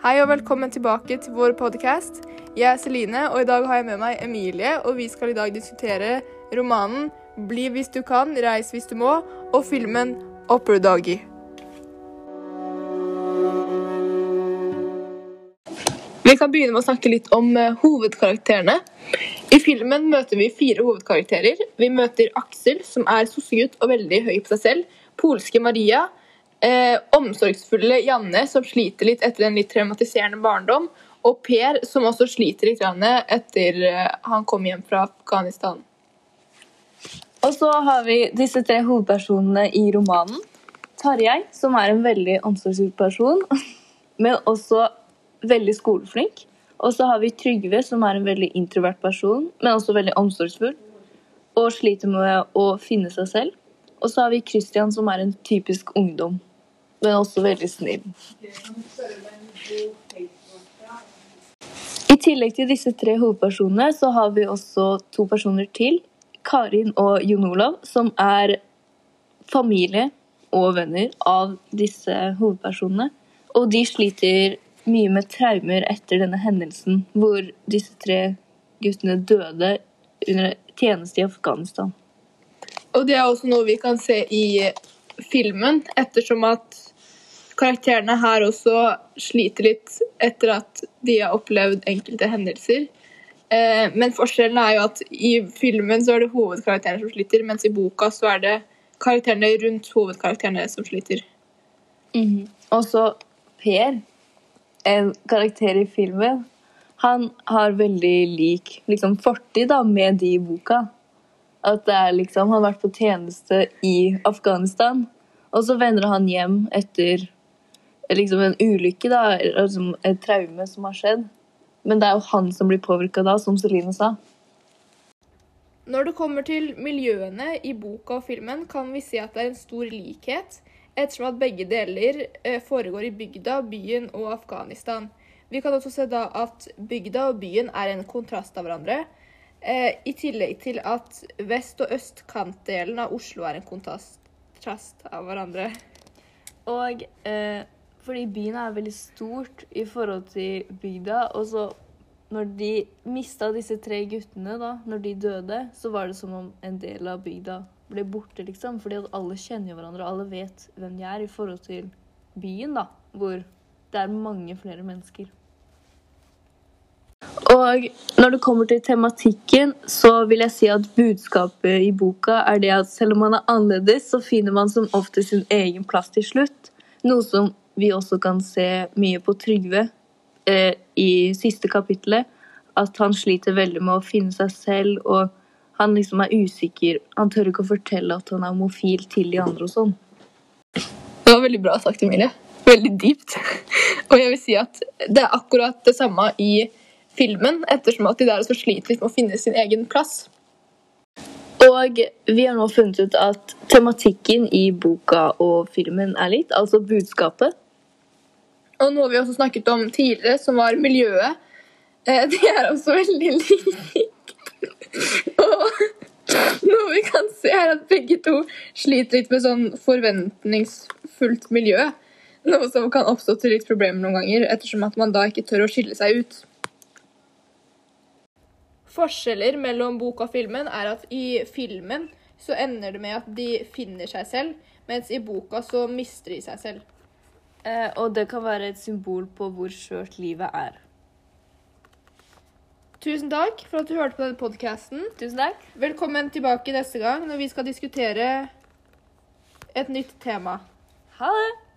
Hei og velkommen tilbake til vår podkast. Jeg er Celine, og i dag har jeg med meg Emilie. Og vi skal i dag diskutere romanen 'Bli hvis du kan, reis hvis du må' og filmen «Opper Doggy'. Vi kan begynne med å snakke litt om eh, hovedkarakterene. I filmen møter vi fire hovedkarakterer. Vi møter Aksel, som er sossegutt og veldig høy på seg selv. Polske Maria. Eh, omsorgsfulle Janne, som sliter litt etter en litt traumatiserende barndom. Og Per, som også sliter litt etter eh, han kom hjem fra Afghanistan. Og så har vi disse tre hovedpersonene i romanen. Tarjei, som er en veldig omsorgsfull person, men også veldig skoleflink. Og så har vi Trygve, som er en veldig introvert person, men også veldig omsorgsfull. Og sliter med å finne seg selv. Og så har vi Christian, som er en typisk ungdom, men også veldig snill. I tillegg til disse tre hovedpersonene, så har vi også to personer til. Karin og Jon Olav, som er familie og venner av disse hovedpersonene. Og de sliter mye med traumer etter denne hendelsen hvor disse tre guttene døde under tjeneste i Afghanistan. Og det er også noe vi kan se i filmen, ettersom at karakterene her også sliter litt etter at de har opplevd enkelte hendelser. Eh, men forskjellen er jo at i filmen så er det hovedkarakterene som sliter, mens i boka så er det karakterene rundt hovedkarakterene som sliter. Og så Per, en karakter i filmen, han har veldig lik liksom, fortid da, med de i boka. At det er liksom, Han har vært på tjeneste i Afghanistan, og så vender han hjem etter liksom, en ulykke, da, eller liksom, et traume som har skjedd. Men det er jo han som blir påvirka da, som Celine sa. Når det kommer til miljøene i boka og filmen, kan vi si at det er en stor likhet, ettersom at begge deler eh, foregår i bygda, byen og Afghanistan. Vi kan også se da at bygda og byen er en kontrast av hverandre, eh, i tillegg til at vest- og østkantdelen av Oslo er en kontrast av hverandre. Og eh, fordi byen er veldig stort i forhold til bygda, og så når de mista disse tre guttene, da, når de døde, så var det som om en del av bygda ble borte, liksom. Fordi at alle kjenner hverandre, og alle vet hvem de er i forhold til byen, da, hvor det er mange flere mennesker. Og når det kommer til tematikken, så vil jeg si at budskapet i boka er det at selv om man er annerledes, så finner man som ofte sin egen plass til slutt. Noe som vi også kan se mye på Trygve eh, i siste kapittelet. At han sliter veldig med å finne seg selv, og han liksom er usikker. Han tør ikke å fortelle at han er homofil til de andre og sånn. Det var veldig bra sagt, Emilie. Veldig dypt. Og jeg vil si at det er akkurat det samme i filmen, ettersom at de der også sliter litt med å finne sin egen plass. Og vi har nå funnet ut at tematikken i boka og filmen er litt, altså budskapet. Og noe vi også snakket om tidligere, som var miljøet. Eh, De er også veldig likt. Og noe vi kan se, er at begge to sliter litt med sånn forventningsfullt miljø. Noe som kan oppstå til litt problemer noen ganger, ettersom at man da ikke tør å skille seg ut. Forskjeller mellom boka og filmen er at i filmen så ender det med at de finner seg selv, mens i boka så mister de seg selv. Eh, og det kan være et symbol på hvor skjørt livet er. Tusen takk for at du hørte på denne podkasten. Tusen takk. Velkommen tilbake neste gang når vi skal diskutere et nytt tema. Ha det!